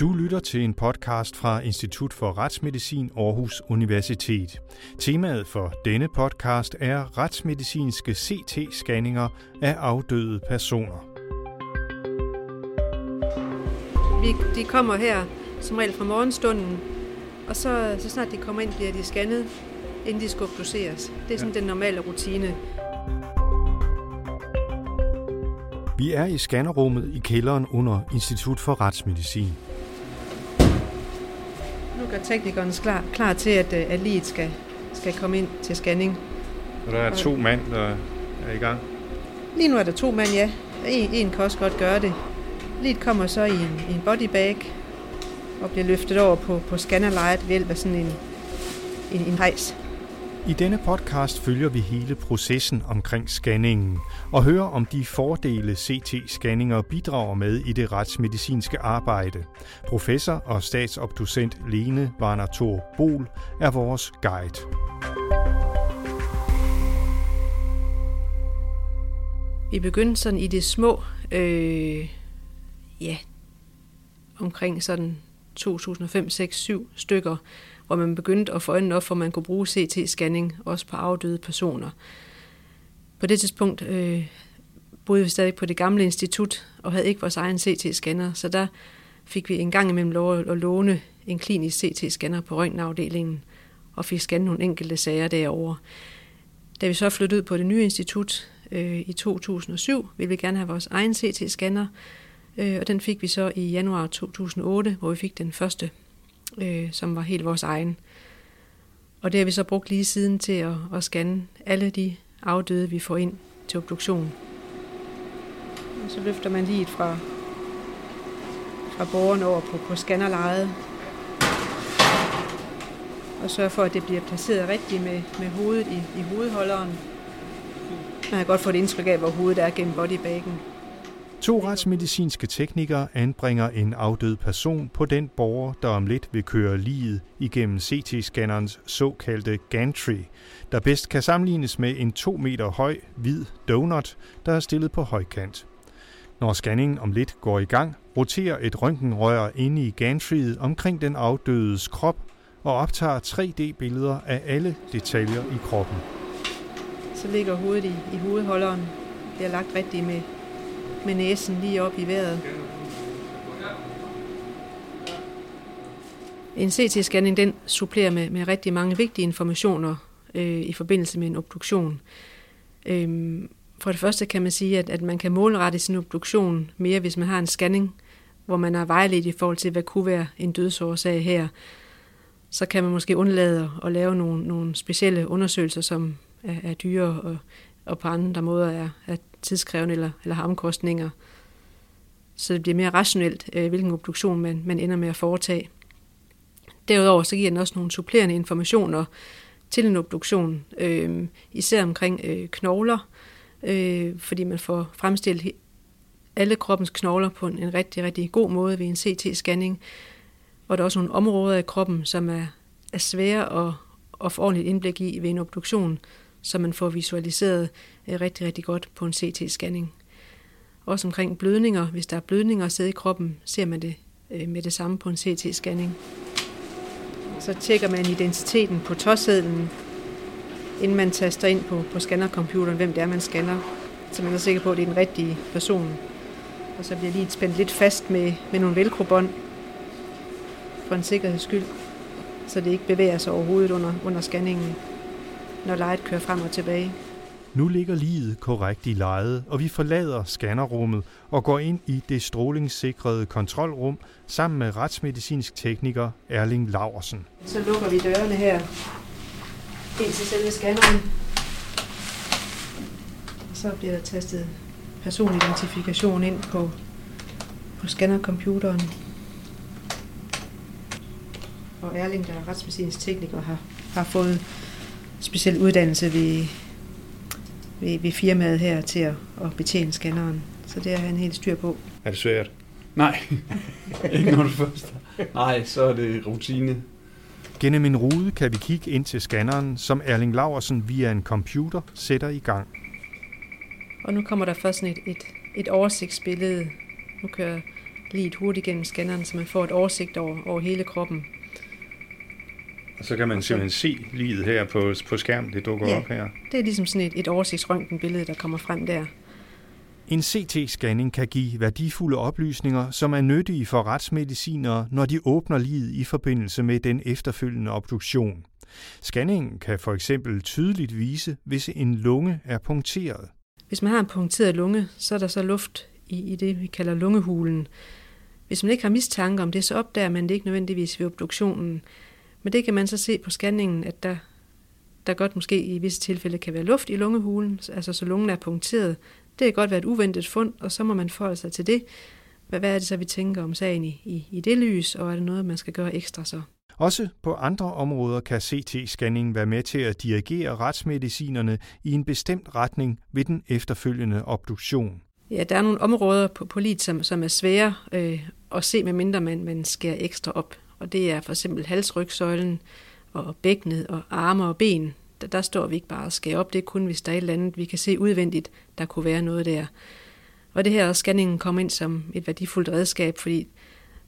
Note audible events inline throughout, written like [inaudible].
Du lytter til en podcast fra Institut for Retsmedicin Aarhus Universitet. Temaet for denne podcast er retsmedicinske CT-scanninger af afdøde personer. Vi, de kommer her som regel fra morgenstunden, og så, så snart de kommer ind, bliver de scannet, inden de skal obduceres. Det er sådan ja. den normale rutine. Vi er i scannerummet i kælderen under Institut for Retsmedicin. Gør teknikeren klar, klar til, at, øh, at liget skal, skal komme ind til scanning. Og der er to mand, der er i gang? Lige nu er der to mand, ja. En, en kan også godt gøre det. Liget kommer så i en, i en bodybag og bliver løftet over på, på scannerlejet ved hjælp af sådan en, en, en hejs. I denne podcast følger vi hele processen omkring scanningen og hører om de fordele CT-scanninger bidrager med i det retsmedicinske arbejde. Professor og statsopdocent Lene Warner Thor Bol er vores guide. Vi begyndte sådan i det små, øh, ja, omkring sådan 2005, 6, 7 stykker, hvor man begyndte at få øjnene op, for man kunne bruge CT-scanning også på afdøde personer. På det tidspunkt øh, boede vi stadig på det gamle institut og havde ikke vores egen CT-scanner, så der fik vi en gang imellem lov at låne en klinisk CT-scanner på røntgenafdelingen og fik scannet nogle enkelte sager derovre. Da vi så flyttede ud på det nye institut øh, i 2007, ville vi gerne have vores egen CT-scanner, øh, og den fik vi så i januar 2008, hvor vi fik den første øh, som var helt vores egen. Og det har vi så brugt lige siden til at, at scanne alle de afdøde, vi får ind til obduktion. Og så løfter man lige fra, fra borgeren over på, på scannerlejet, og sørger for, at det bliver placeret rigtigt med, med hovedet i, i hovedholderen. Man kan godt få et indtryk af, hvor hovedet er gennem bodybaggen. To retsmedicinske teknikere anbringer en afdød person på den borger, der om lidt vil køre livet igennem CT-scannerens såkaldte gantry, der bedst kan sammenlignes med en 2 meter høj, hvid donut, der er stillet på højkant. Når scanningen om lidt går i gang, roterer et røntgenrør inde i gantryet omkring den afdødes krop og optager 3D-billeder af alle detaljer i kroppen. Så ligger hovedet i, i hovedholderen, bliver lagt rigtigt med med næsen lige op i vejret. En CT-scanning den supplerer med, med rigtig mange vigtige informationer øh, i forbindelse med en obduktion. Øhm, for det første kan man sige, at, at man kan målrette sin obduktion mere, hvis man har en scanning, hvor man er vejledt i forhold til, hvad kunne være en dødsårsag her. Så kan man måske undlade at lave nogle, nogle specielle undersøgelser, som er, er dyre og, og på andre måder er, er tidskrævende eller, eller har omkostninger. Så det bliver mere rationelt, øh, hvilken obduktion man, man ender med at foretage. Derudover så giver den også nogle supplerende informationer til en obduktion, øh, især omkring øh, knogler, øh, fordi man får fremstillet alle kroppens knogler på en, en rigtig, rigtig god måde ved en CT-scanning. Og der er også nogle områder af kroppen, som er, er svære at, at få ordentligt indblik i ved en obduktion, så man får visualiseret øh, rigtig, rigtig godt på en CT-scanning. Også omkring blødninger. Hvis der er blødninger sidde i kroppen, ser man det øh, med det samme på en CT-scanning. Så tjekker man identiteten på tåsedlen, inden man taster ind på, på scannercomputeren, hvem det er, man scanner, så man er sikker på, at det er den rigtige person. Og så bliver lige spændt lidt fast med, med nogle velcrobånd, for en sikkerheds skyld, så det ikke bevæger sig overhovedet under, under scanningen når lejet kører frem og tilbage. Nu ligger livet korrekt i lejet, og vi forlader scannerrummet og går ind i det strålingssikrede kontrolrum sammen med retsmedicinsk tekniker Erling Laversen. Så lukker vi dørene her ind til selve scanneren. Så bliver der tastet personidentifikation ind på, på scannercomputeren. Og Erling, der er retsmedicinsk tekniker, har, har fået speciel uddannelse ved, ved, ved firmaet her til at, at betjene scanneren. Så det er han helt styr på. Er det svært? Nej, [laughs] ikke når du først Nej, så er det rutine. Gennem en rude kan vi kigge ind til scanneren, som Erling Laversen via en computer sætter i gang. Og nu kommer der først et, et, et oversigtsbillede. Nu kører lige hurtigt gennem scanneren, så man får et oversigt over, over hele kroppen. Så kan man simpelthen se livet her på, på skærmen, det dukker Ja. op her. Det er ligesom sådan et, et oversigtsrøntgenbillede, der kommer frem der. En CT-scanning kan give værdifulde oplysninger, som er nyttige for retsmedicinere, når de åbner livet i forbindelse med den efterfølgende obduktion. Scanningen kan for eksempel tydeligt vise, hvis en lunge er punkteret. Hvis man har en punkteret lunge, så er der så luft i, i det, vi kalder lungehulen. Hvis man ikke har mistanke om det, så opdager man det ikke nødvendigvis ved obduktionen. Men det kan man så se på scanningen, at der, der godt måske i visse tilfælde kan være luft i lungehulen, altså så lungen er punkteret. Det kan godt være et uventet fund, og så må man forholde sig til det. Hvad, hvad er det så, vi tænker om sagen i, i, i det lys, og er det noget, man skal gøre ekstra så? Også på andre områder kan CT-scanning være med til at dirigere retsmedicinerne i en bestemt retning ved den efterfølgende obduktion. Ja, der er nogle områder på, på livet, som, som er svære øh, at se, medmindre man, man skærer ekstra op. Og det er for eksempel halsrygsøjlen og bækkenet og arme og ben. Der, der står vi ikke bare og skærer op. Det er kun, hvis der er et eller andet, vi kan se udvendigt, der kunne være noget der. Og det her scanningen kommer ind som et værdifuldt redskab, fordi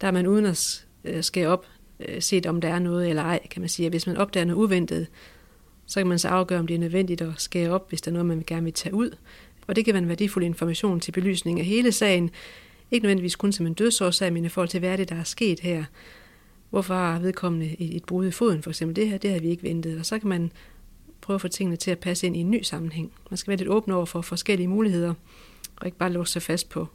der er man uden at øh, skære op, øh, set om der er noget eller ej, kan man sige. Hvis man opdager noget uventet, så kan man så afgøre, om det er nødvendigt at skære op, hvis der er noget, man gerne vil tage ud. Og det kan være en værdifuld information til belysning af hele sagen. Ikke nødvendigvis kun som en dødsårsag, men i forhold til, hvad er det, der er sket her. Hvorfor har vedkommende et, et brud i foden, for eksempel? Det her, det havde vi ikke ventet. Og så kan man prøve at få tingene til at passe ind i en ny sammenhæng. Man skal være lidt åben over for forskellige muligheder, og ikke bare låse sig fast på,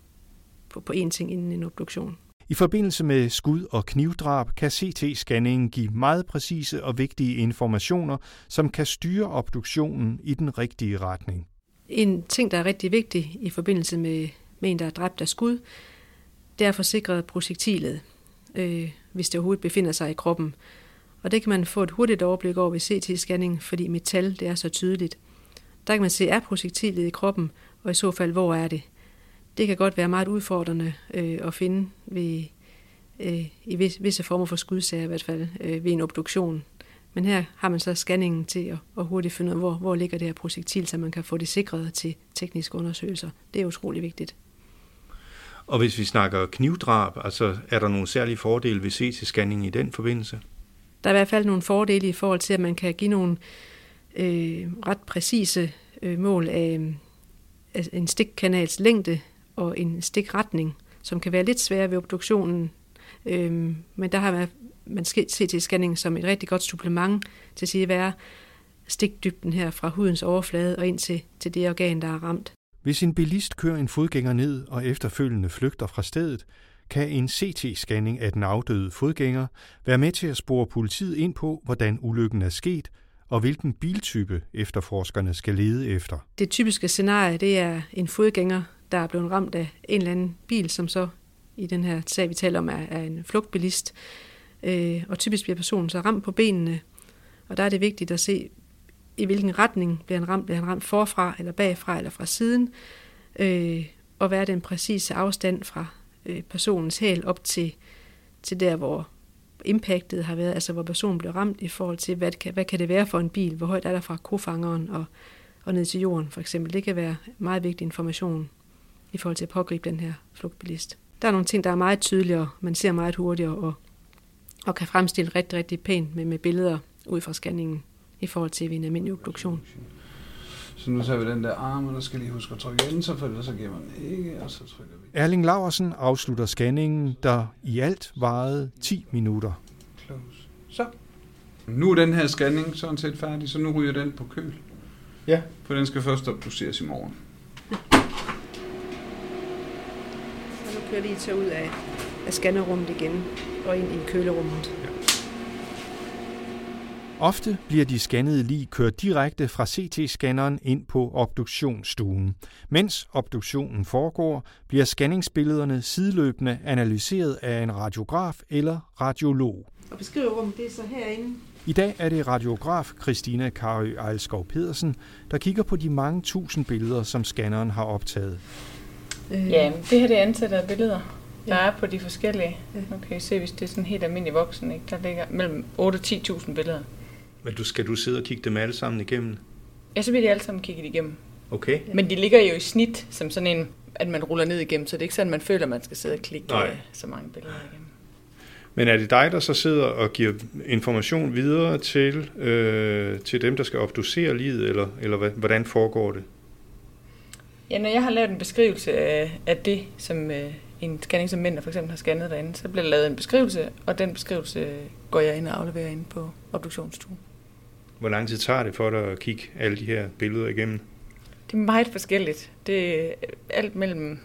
på, på én ting inden en obduktion. I forbindelse med skud- og knivdrab kan CT-scanningen give meget præcise og vigtige informationer, som kan styre obduktionen i den rigtige retning. En ting, der er rigtig vigtig i forbindelse med, med en, der er dræbt af skud, det er at forsikre projektilet, øh, hvis det overhovedet befinder sig i kroppen. Og det kan man få et hurtigt overblik over ved CT-scanning, fordi metal det er så tydeligt. Der kan man se, er projektilet i kroppen, og i så fald, hvor er det? Det kan godt være meget udfordrende øh, at finde ved, øh, i vis, visse former for skudsager i hvert fald øh, ved en obduktion. Men her har man så scanningen til at, at hurtigt finde ud af, hvor, hvor ligger det her projektil, så man kan få det sikret til tekniske undersøgelser. Det er utrolig vigtigt. Og hvis vi snakker knivdrab, altså er der nogle særlige fordele ved CT-scanning i den forbindelse? Der er i hvert fald nogle fordele i forhold til, at man kan give nogle øh, ret præcise øh, mål af, af en stikkanals længde og en stikretning, som kan være lidt svære ved obduktionen. Øh, men der har man, man CT-scanning som et rigtig godt supplement til at sige, hvad er stikdybden her fra hudens overflade og ind til, til det organ, der er ramt. Hvis en bilist kører en fodgænger ned og efterfølgende flygter fra stedet, kan en CT-scanning af den afdøde fodgænger være med til at spore politiet ind på, hvordan ulykken er sket, og hvilken biltype efterforskerne skal lede efter. Det typiske scenarie, det er en fodgænger, der er blevet ramt af en eller anden bil, som så i den her sag, vi taler om, er, er en flugtbilist. Øh, og typisk bliver personen så ramt på benene, og der er det vigtigt at se, i hvilken retning bliver han ramt. Bliver han ramt forfra, eller bagfra, eller fra siden? Øh, og hvad er den præcise afstand fra øh, personens hæl op til, til der, hvor impactet har været, altså hvor personen blev ramt i forhold til, hvad kan, hvad kan det være for en bil, hvor højt er der fra kofangeren og, og ned til jorden for eksempel. Det kan være meget vigtig information i forhold til at pågribe den her flugtbilist. Der er nogle ting, der er meget tydeligere, man ser meget hurtigere og, og kan fremstille rigtig, rigtig pænt med, med billeder ud fra scanningen i forhold til ved en almindelig obduktion. Så nu tager vi den der arm, og der skal lige huske at trykke enter, for ellers så giver man ikke, og så trykker vi Erling Laversen afslutter scanningen, der i alt varede 10 minutter. close. Så. Nu er den her scanning sådan set færdig, så nu ryger den på køl. Ja. For den skal først obduceres i morgen. Og nu kører lige tage ud af, af scannerrummet igen og ind i kølerummet. Ofte bliver de scannede lig kørt direkte fra CT-scanneren ind på obduktionsstuen. Mens obduktionen foregår, bliver scanningsbillederne sideløbende analyseret af en radiograf eller radiolog. Og beskriverummet, det er så herinde. I dag er det radiograf Christina Karø Ejlskov Pedersen, der kigger på de mange tusind billeder, som scanneren har optaget. Øh, Ja, det her det er antallet af billeder, der Ja. er på de forskellige. Ja. Nu kan I se, hvis det er sådan helt almindelig voksen, ikke? der ligger mellem 8 og 10.000 billeder. Men du, skal du sidde og kigge dem alle sammen igennem? Ja, så bliver de alle sammen kigget igennem. Okay. Men de ligger jo i snit som sådan en, at man ruller ned igennem, så det er ikke sådan, at man føler, at man skal sidde og klikke Nej. øh, så mange billeder igennem. Men er det dig, der så sidder og giver information videre til, øh, til dem, der skal obducere livet, eller, eller hvad- hvordan foregår det? Ja, når jeg har lavet en beskrivelse af, af det, som øh, en scanning som mænd for eksempel har scannet derinde, så bliver der lavet en beskrivelse, og den beskrivelse går jeg ind og afleverer ind på obduktionsstuen. Hvor lang tid tager det for dig at kigge alle de her billeder igennem? Det er meget forskelligt. Det er alt mellem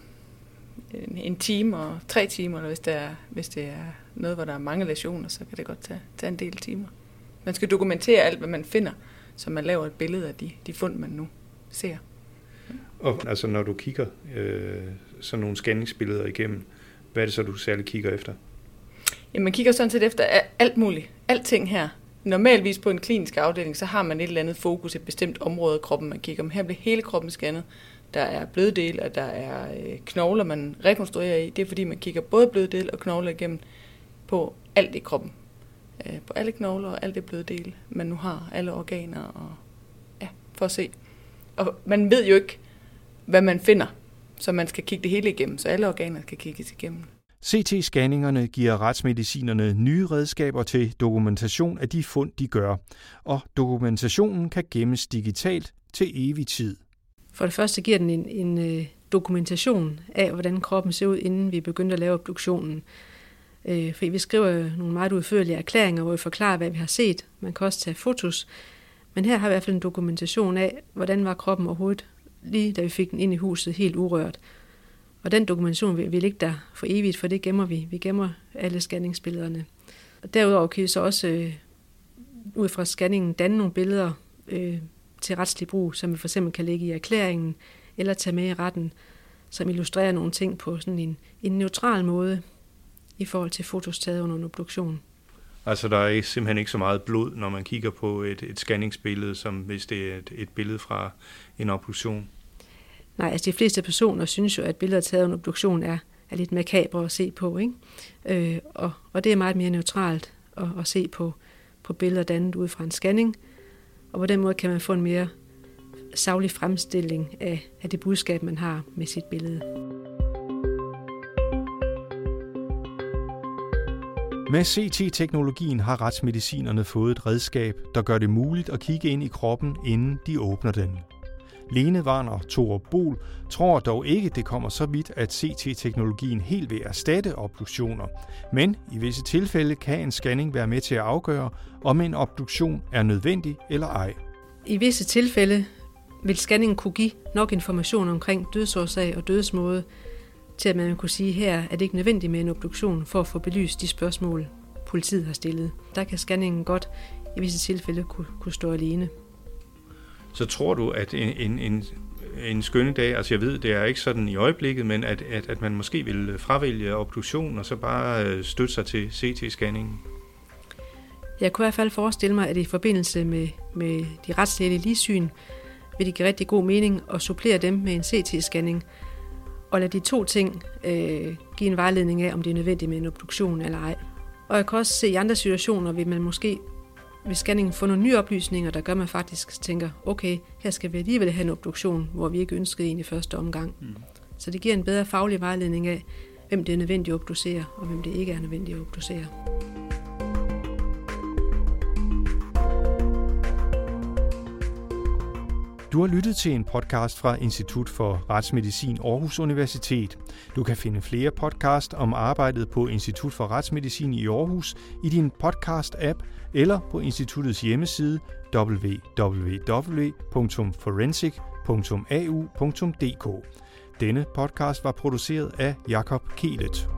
en, time og tre timer, eller hvis det, er, hvis det er noget, hvor der er mange lesioner, så kan det godt tage, tage en del timer. Man skal dokumentere alt, hvad man finder, så man laver et billede af de, de fund, man nu ser. Og altså, når du kigger øh, sådan nogle scanningsbilleder igennem, hvad er det så, du særligt kigger efter? Jamen, man kigger sådan set efter alt muligt. Alting her. Normalvis på en klinisk afdeling, så har man et eller andet fokus, et bestemt område af kroppen, man kigger. om. her bliver hele kroppen scannet. Der er bløddel, og der er øh, knogler, man rekonstruerer i. Det er fordi, man kigger både bløddel og knogler igennem på alt i kroppen. Øh, på alle knogler og alt det bløddel, man nu har. Alle organer og ja, for at se. Og man ved jo ikke, hvad man finder, så man skal kigge det hele igennem. Så alle organer skal kigges igennem. CT-scanningerne giver retsmedicinerne nye redskaber til dokumentation af de fund, de gør, og dokumentationen kan gemmes digitalt til evig tid. For det første giver den en, en øh, dokumentation af, hvordan kroppen ser ud, inden vi begyndte at lave obduktionen. Øh, fordi vi skriver nogle meget udførlige erklæringer, hvor vi forklarer, hvad vi har set. Man kan også tage fotos. Men her har vi i hvert fald en dokumentation af, hvordan var kroppen overhovedet, lige da vi fik den ind i huset, helt urørt. Og den dokumentation vil, vil ligge der for evigt, for det gemmer vi. Vi gemmer alle scanningsbillederne. Og derudover kan vi så også øh, ud fra scanningen danne nogle billeder øh, til retslig brug, som vi for eksempel kan lægge i erklæringen eller tage med i retten, som illustrerer nogle ting på sådan en, en neutral måde i forhold til fotos taget under en obduktion. Altså, der er simpelthen ikke så meget blod, når man kigger på et, et scanningsbillede, som hvis det er et, et billede fra en obduktion. Nej, altså de fleste personer synes jo, at billeder taget under obduktion er, er lidt makabre at se på, ikke? Øh, og, og det er meget mere neutralt at, at se på, på billeder dannet ud fra en scanning, og på den måde kan man få en mere savlig fremstilling af, af det budskab, man har med sit billede. Med CT-teknologien har retsmedicinerne fået et redskab, der gør det muligt at kigge ind i kroppen, inden de åbner den. Lene Warner Thor Bol tror dog ikke, det kommer så vidt, at CT-teknologien helt vil erstatte obduktioner. Men i visse tilfælde kan en scanning være med til at afgøre, om en obduktion er nødvendig eller ej. I visse tilfælde vil scanningen kunne give nok information omkring dødsårsag og dødsmåde, til at man kunne sige, her er det ikke nødvendigt med en obduktion for at få belyst de spørgsmål, politiet har stillet. Der kan scanningen godt i visse tilfælde kunne, kunne stå alene. Så tror du, at en, en, en, en skønne dag, altså jeg ved, det er ikke sådan i øjeblikket, men at, at, at man måske vil fravælge obduktion og så bare øh, støtte sig til CT-scanningen? Jeg kunne i hvert fald forestille mig, at i forbindelse med, med de retslige ligesyn, vil det give rigtig god mening at supplere dem med en CT-scanning, og lade de to ting øh, give en vejledning af, om det er nødvendigt med en obduktion eller ej. Og jeg kan også se i andre situationer, vil man måske ved scanningen få nogle nye oplysninger, der gør, at man faktisk tænker, okay, her skal vi alligevel have en obduktion, hvor vi ikke ønskede en i første omgang. Mm. Så det giver en bedre faglig vejledning af, hvem det er nødvendigt at obducere, og hvem det ikke er nødvendigt at obducere. Du har lyttet til en podcast fra Institut for Retsmedicin Aarhus Universitet. Du kan finde flere podcast om arbejdet på Institut for Retsmedicin i Aarhus i din podcast-app eller på instituttets hjemmeside www.forensic.au.dk. Denne podcast var produceret af Jakob Kelet.